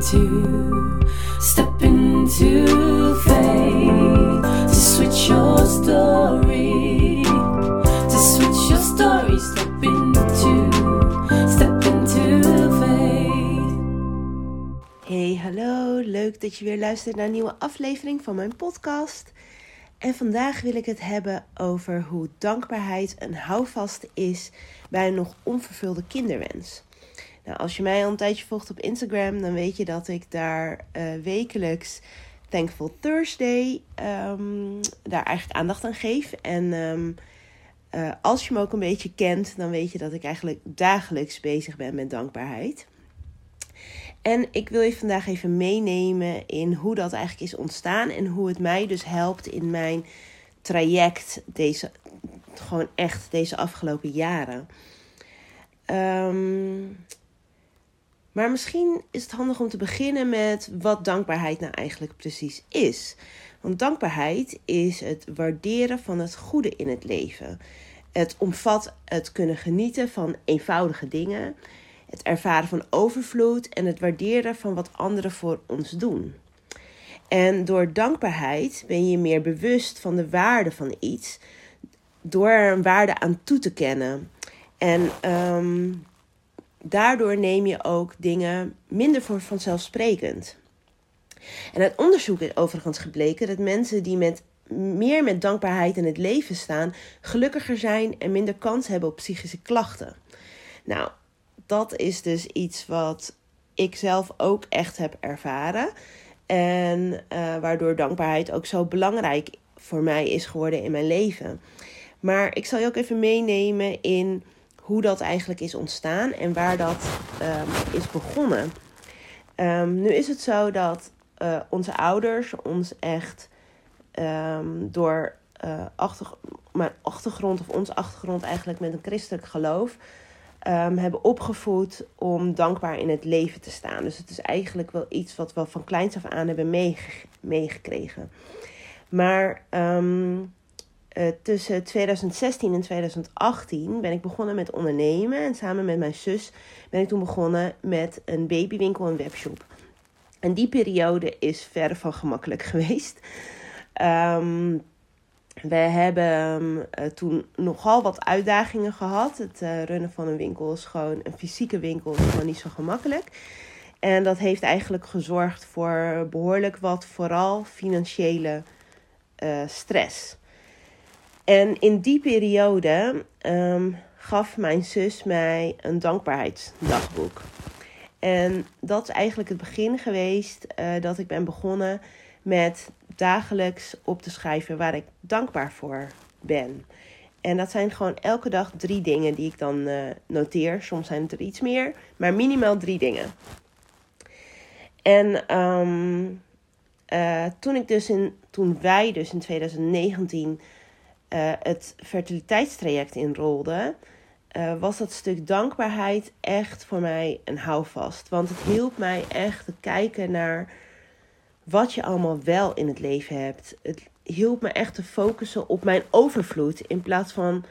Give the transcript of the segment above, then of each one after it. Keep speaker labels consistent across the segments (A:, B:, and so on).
A: into, step into faith to switch your story, to switch your story, step into, step into faith.
B: Hey, hallo. Leuk dat je weer luistert naar een nieuwe aflevering van mijn podcast. En vandaag wil ik het hebben over hoe dankbaarheid een houvast is bij een nog onvervulde kinderwens. Nou, als je mij al een tijdje volgt op Instagram, dan weet je dat ik daar eh, wekelijks Thankful Thursday ehm, daar eigenlijk aandacht aan geef. En ehm, eh, als je me ook een beetje kent, dan weet je dat ik eigenlijk dagelijks bezig ben met dankbaarheid. En ik wil je vandaag even meenemen in hoe dat eigenlijk is ontstaan en hoe het mij dus helpt in mijn traject deze, gewoon echt deze afgelopen jaren. Ehm, maar misschien is het handig om te beginnen met wat dankbaarheid nou eigenlijk precies is. Want dankbaarheid is het waarderen van het goede in het leven. Het omvat het kunnen genieten van eenvoudige dingen, het ervaren van overvloed en het waarderen van wat anderen voor ons doen. En door dankbaarheid ben je meer bewust van de waarde van iets, door er een waarde aan toe te kennen. En ehm, daardoor neem je ook dingen minder voor vanzelfsprekend. En uit onderzoek is overigens gebleken dat mensen die met meer met dankbaarheid in het leven staan, gelukkiger zijn en minder kans hebben op psychische klachten. Nou, dat is dus iets wat ik zelf ook echt heb ervaren. En uh, waardoor dankbaarheid ook zo belangrijk voor mij is geworden in mijn leven. Maar ik zal je ook even meenemen in hoe dat eigenlijk is ontstaan en waar dat um, is begonnen. Um, nu is het zo dat uh, onze ouders ons echt um, door achter, mijn achtergrond, of ons achtergrond eigenlijk met een christelijk geloof, hebben opgevoed om dankbaar in het leven te staan. Dus het is eigenlijk wel iets wat we van kleins af aan hebben meegekregen. Maar uh, tussen 2016 en 2018 ben ik begonnen met ondernemen. En samen met mijn zus ben ik toen begonnen met een babywinkel en webshop. En die periode is verre van gemakkelijk geweest. Um, we hebben uh, toen nogal wat uitdagingen gehad. Het uh, runnen van een winkel is gewoon een fysieke winkel, is gewoon niet zo gemakkelijk. En dat heeft eigenlijk gezorgd voor behoorlijk wat, vooral financiële stress. En in die periode um, gaf mijn zus mij een dankbaarheidsdagboek. En dat is eigenlijk het begin geweest uh, dat ik ben begonnen met dagelijks op te schrijven waar ik dankbaar voor ben. En dat zijn gewoon elke dag drie dingen die ik dan uh, noteer. Soms zijn het er iets meer, maar minimaal drie dingen. En um, uh, toen ik dus in, toen wij dus in 2019 uh, het fertiliteitstraject inrolde, uh, was dat stuk dankbaarheid echt voor mij een houvast. Want het hielp mij echt te kijken naar wat je allemaal wel in het leven hebt. Het hielp me echt te focussen op mijn overvloed in plaats van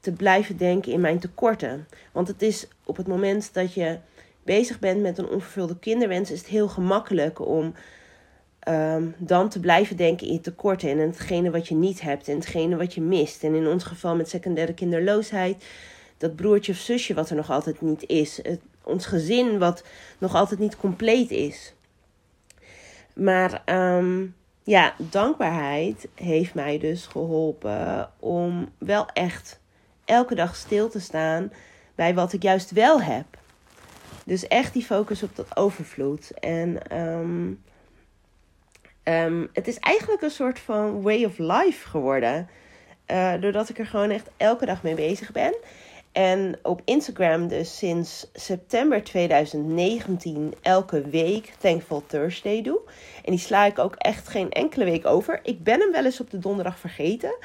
B: te blijven denken in mijn tekorten. Want het is op het moment dat je bezig bent met een onvervulde kinderwens, is het heel gemakkelijk om um, dan te blijven denken in je tekorten en hetgene wat je niet hebt en hetgene wat je mist. En in ons geval met secundaire kinderloosheid, dat broertje of zusje wat er nog altijd niet is. Het, ons gezin wat nog altijd niet compleet is. Maar um, ja, dankbaarheid heeft mij dus geholpen om wel echt elke dag stil te staan bij wat ik juist wel heb. Dus echt die focus op dat overvloed. En um, Um, het is eigenlijk een soort van way of life geworden. Uh, doordat ik er gewoon echt elke dag mee bezig ben. En op Instagram dus sinds september 2019 elke week Thankful Thursday doe. En die sla ik ook echt geen enkele week over. Ik ben hem wel eens op de donderdag vergeten.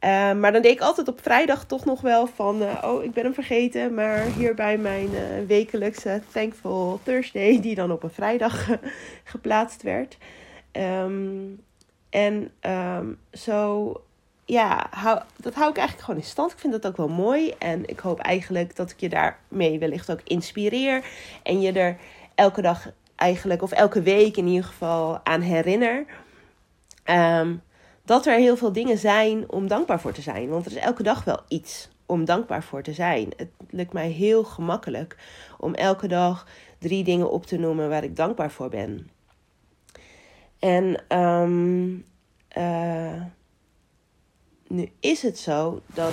B: Uh, maar dan deed ik altijd op vrijdag toch nog wel van... Uh, oh, ik ben hem vergeten. Maar hier bij mijn wekelijkse Thankful Thursday... die dan op een vrijdag geplaatst werd... Um, en um, zo, ja, dat hou ik eigenlijk gewoon in stand. Ik vind dat ook wel mooi. En ik hoop eigenlijk dat ik je daarmee wellicht ook inspireer. En je er elke dag eigenlijk, of elke week in ieder geval, aan herinner. Ehm, dat er heel veel dingen zijn om dankbaar voor te zijn. Want er is elke dag wel iets om dankbaar voor te zijn. Het lukt mij heel gemakkelijk om elke dag drie dingen op te noemen waar ik dankbaar voor ben. En um, nu is het zo dat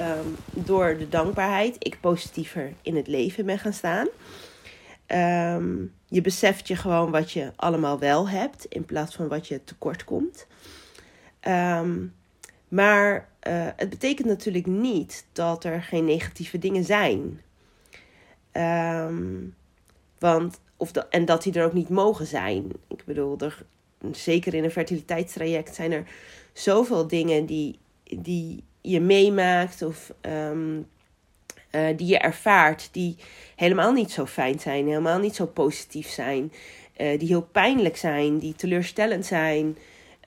B: um, door de dankbaarheid ik positiever in het leven ben gaan staan. Um, je beseft je gewoon wat je allemaal wel hebt in plaats van wat je tekort komt. Um, maar uh, het betekent natuurlijk niet dat er geen negatieve dingen zijn. Want, of en dat die er ook niet mogen zijn. Ik bedoel, er, zeker in een fertiliteitstraject zijn er zoveel dingen die, die je meemaakt of um, uh, die je ervaart, die helemaal niet zo fijn zijn, helemaal niet zo positief zijn, uh, die heel pijnlijk zijn, die teleurstellend zijn,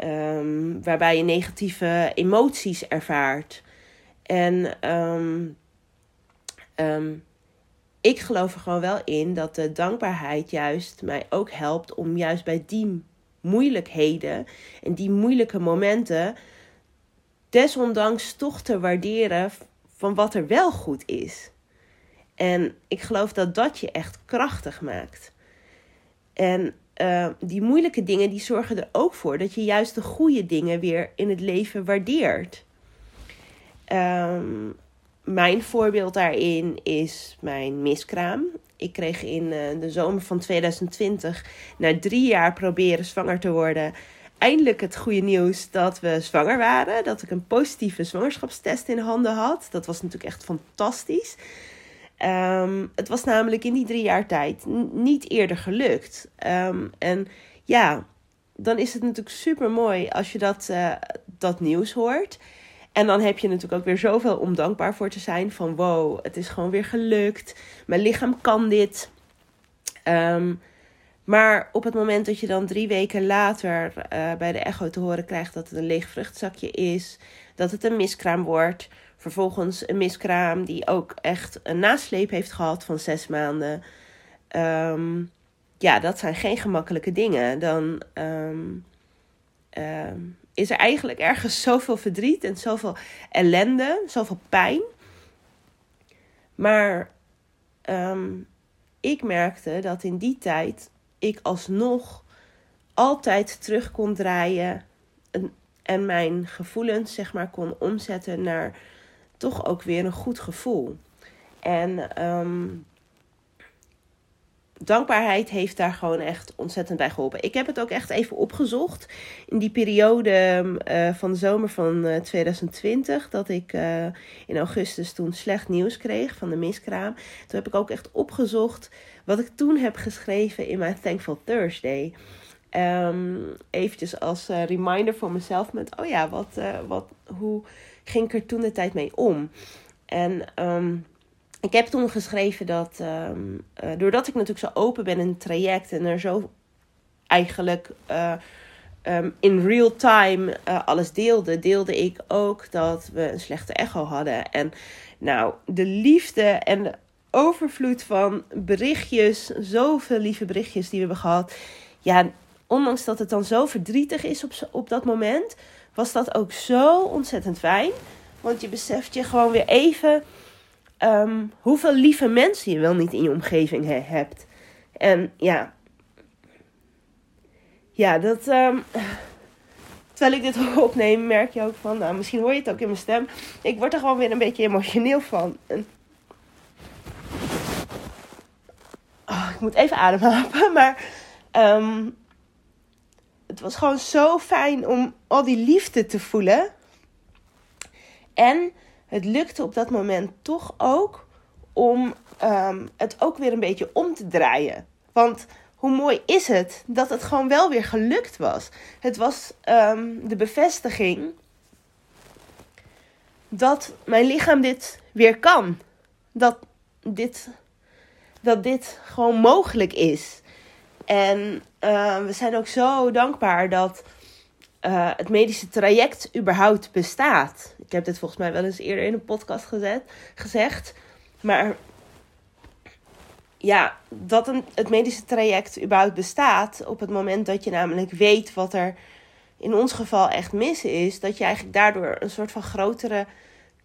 B: um, waarbij je negatieve emoties ervaart. En um, ik geloof er gewoon wel in dat de dankbaarheid juist mij ook helpt om juist bij die moeilijkheden en die moeilijke momenten desondanks toch te waarderen van wat er wel goed is. En ik geloof dat dat je echt krachtig maakt. En uh, die moeilijke dingen die zorgen er ook voor dat je juist de goede dingen weer in het leven waardeert. Um, mijn voorbeeld daarin is mijn miskraam. Ik kreeg in uh, de zomer van 2020, na drie jaar proberen zwanger te worden, eindelijk het goede nieuws dat we zwanger waren. Dat ik een positieve zwangerschapstest in handen had. Dat was natuurlijk echt fantastisch. Um, het was namelijk in die drie jaar tijd niet eerder gelukt. Um, en ja, dan is het natuurlijk super mooi als je dat, uh, dat nieuws hoort. En dan heb je natuurlijk ook weer zoveel om dankbaar voor te zijn. Van wow, het is gewoon weer gelukt. Mijn lichaam kan dit. Um, maar op het moment dat je dan drie weken later uh, bij de echo te horen krijgt dat het een leeg vruchtzakje is, dat het een miskraam wordt, vervolgens een miskraam die ook echt een nasleep heeft gehad van zes maanden. Um, ja, dat zijn geen gemakkelijke dingen. Dan um, is er eigenlijk ergens zoveel verdriet en zoveel ellende, zoveel pijn. Maar ik merkte dat in die tijd ik alsnog altijd terug kon draaien en, en mijn gevoelens zeg maar kon omzetten naar toch ook weer een goed gevoel. En um, dankbaarheid heeft daar gewoon echt ontzettend bij geholpen. Ik heb het ook echt even opgezocht in die periode uh, van de zomer van uh, 2020, dat ik uh, in augustus toen slecht nieuws kreeg van de miskraam. Toen heb ik ook echt opgezocht wat ik toen heb geschreven in mijn Thankful Thursday. Um, eventjes als reminder voor mezelf met, oh ja, wat, wat, hoe ging ik er toen de tijd mee om? En um, ik heb toen geschreven dat, um, uh, doordat ik natuurlijk zo open ben in het traject en er zo eigenlijk in real time alles deelde, deelde ik ook dat we een slechte echo hadden. En nou, de liefde en de overvloed van berichtjes, zoveel lieve berichtjes die we hebben gehad. Ja, ondanks dat het dan zo verdrietig is op, op dat moment, was dat ook zo ontzettend fijn. Want je beseft je gewoon weer even um, hoeveel lieve mensen je wel niet in je omgeving he hebt. En ja, ja, dat. Um, terwijl ik dit opneem, merk je ook van, nou, misschien hoor je het ook in mijn stem. Ik word er gewoon weer een beetje emotioneel van. Oh, ik moet even ademhalen. Maar um, het was gewoon zo fijn om al die liefde te voelen. En het lukte op dat moment toch ook om um, het ook weer een beetje om te draaien. Want hoe mooi is het dat het gewoon wel weer gelukt was. Het was um, de bevestiging dat mijn lichaam dit weer kan. Dat dit dat dit gewoon mogelijk is. En uh, we zijn ook zo dankbaar dat uh, het medische traject überhaupt bestaat. Ik heb dit volgens mij wel eens eerder in een podcast gezet, gezegd. Maar ja, dat een, het medische traject überhaupt bestaat. Op het moment dat je namelijk weet wat er in ons geval echt mis is. Dat je eigenlijk daardoor een soort van grotere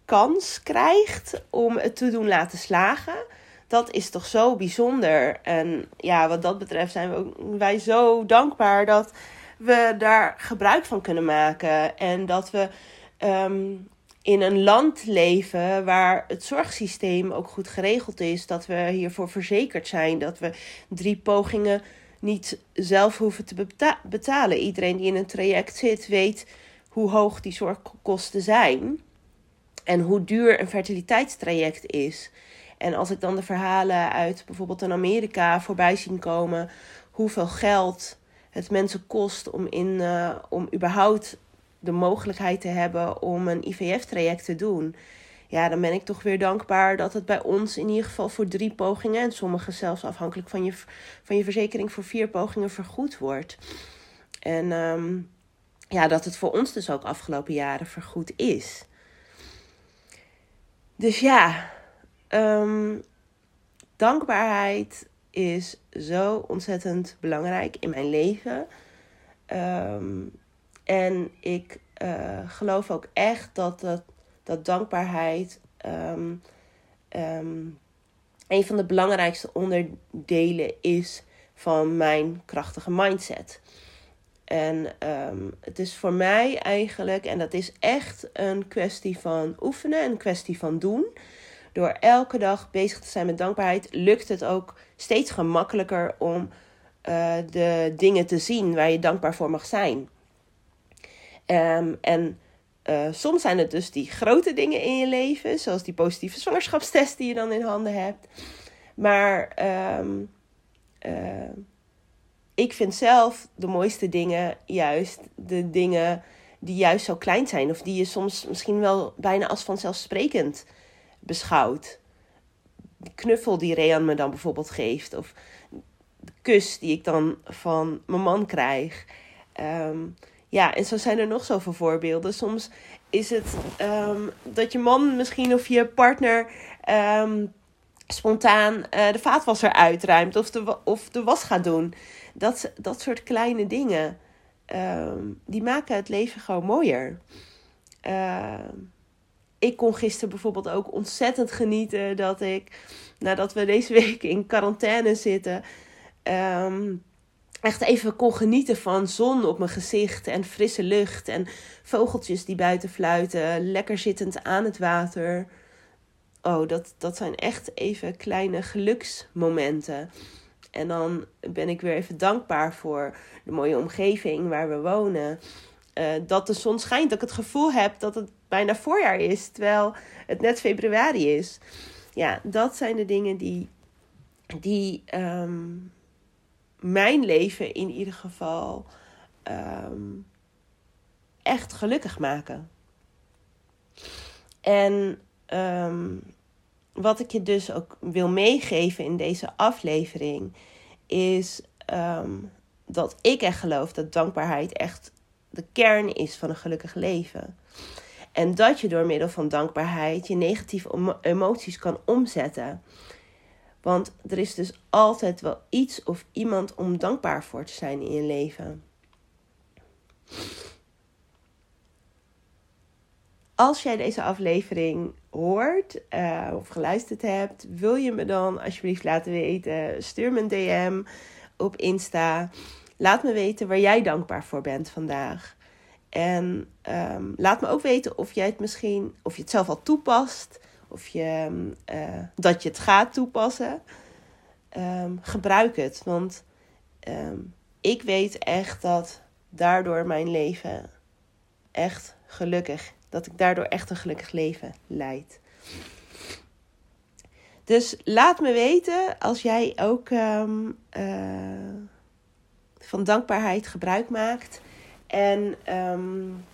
B: kans krijgt om het te doen laten slagen. Dat is toch zo bijzonder. En ja, wat dat betreft zijn we ook, wij zo dankbaar dat we daar gebruik van kunnen maken. En dat we ehm, in een land leven waar het zorgsysteem ook goed geregeld is. Dat we hiervoor verzekerd zijn. Dat we drie pogingen niet zelf hoeven te betalen. Iedereen die in een traject zit weet hoe hoog die zorgkosten zijn. En hoe duur een fertiliteitstraject is. En als ik dan de verhalen uit bijvoorbeeld in Amerika voorbij zien komen, hoeveel geld het mensen kost om, in, uh, om überhaupt de mogelijkheid te hebben om een IVF-traject te doen. Ja, dan ben ik toch weer dankbaar dat het bij ons in ieder geval voor drie pogingen, en sommige zelfs afhankelijk van je, van je verzekering voor vier pogingen vergoed wordt. En ehm, ja, dat het voor ons dus ook afgelopen jaren vergoed is. Dus ja, um, dankbaarheid is zo ontzettend belangrijk in mijn leven. Ehm, en ik uh, geloof ook echt dat, dat, dat dankbaarheid um, een van de belangrijkste onderdelen is van mijn krachtige mindset. En het is voor mij eigenlijk, en dat is echt een kwestie van oefenen, een kwestie van doen door elke dag bezig te zijn met dankbaarheid, lukt het ook steeds gemakkelijker om uh, de dingen te zien waar je dankbaar voor mag zijn. Um, en uh, soms zijn het dus die grote dingen in je leven, zoals die positieve zwangerschapstest die je dan in handen hebt. Maar um, uh, ik vind zelf de mooiste dingen juist de dingen die juist zo klein zijn, of die je soms misschien wel bijna als vanzelfsprekend beschouwd. De knuffel die Rean me dan bijvoorbeeld geeft. Of de kus die ik dan van mijn man krijg. Ehm, ja, en zo zijn er nog zoveel voorbeelden. Soms is het um, dat je man misschien of je partner um, spontaan uh, de vaatwasser uitruimt of de, of de was gaat doen. Dat, dat soort kleine dingen, die maken het leven gewoon mooier. Uh, ik kon gisteren bijvoorbeeld ook ontzettend genieten dat ik, nadat we deze week in quarantaine zitten, ehm, echt even kon genieten van zon op mijn gezicht en frisse lucht en vogeltjes die buiten fluiten, lekker zittend aan het water. Oh, dat, dat zijn echt even kleine geluksmomenten. En dan ben ik weer even dankbaar voor de mooie omgeving waar we wonen. Uh, dat de zon schijnt, dat ik het gevoel heb dat het bijna voorjaar is, terwijl het net februari is. Ja, dat zijn de dingen die, die um, mijn leven in ieder geval um, echt gelukkig maken. En um, wat ik je dus ook wil meegeven in deze aflevering is dat ik echt geloof dat dankbaarheid echt de kern is van een gelukkig leven. En dat je door middel van dankbaarheid je negatieve emoties kan omzetten. Want er is dus altijd wel iets of iemand om dankbaar voor te zijn in je leven. Als jij deze aflevering hoort uh, of geluisterd hebt, wil je me dan alsjeblieft laten weten. Stuur me een DM op Insta. Laat me weten waar jij dankbaar voor bent vandaag. En um, laat me ook weten of jij het misschien, of je het zelf al toepast, of je, uh, dat je het gaat toepassen. Um, gebruik het, want ik weet echt dat daardoor mijn leven echt gelukkig, dat ik daardoor echt een gelukkig leven leid. Dus laat me weten als jij ook uh, van dankbaarheid gebruik maakt. En um,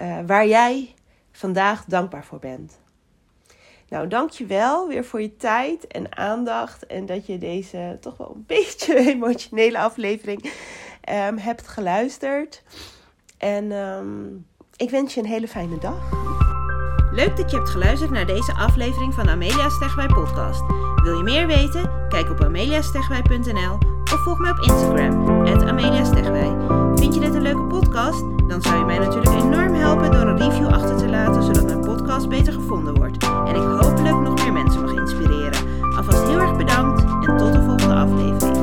B: uh, waar jij vandaag dankbaar voor bent. Nou, dankjewel weer voor je tijd en aandacht. En dat je deze toch wel een beetje emotionele aflevering um, hebt geluisterd. En um, ik wens je een hele fijne dag. Leuk dat je hebt geluisterd naar deze aflevering van Amelia Stegwij podcast. Wil je meer weten? Kijk op ameliastegwij.nl of volg mij op Instagram, ameniastegwij. Vind je dit een leuke podcast? Dan zou je mij natuurlijk enorm helpen door een review achter te laten, zodat mijn podcast beter gevonden wordt. En ik hopelijk nog meer mensen mag inspireren. Alvast heel erg bedankt en tot de volgende aflevering.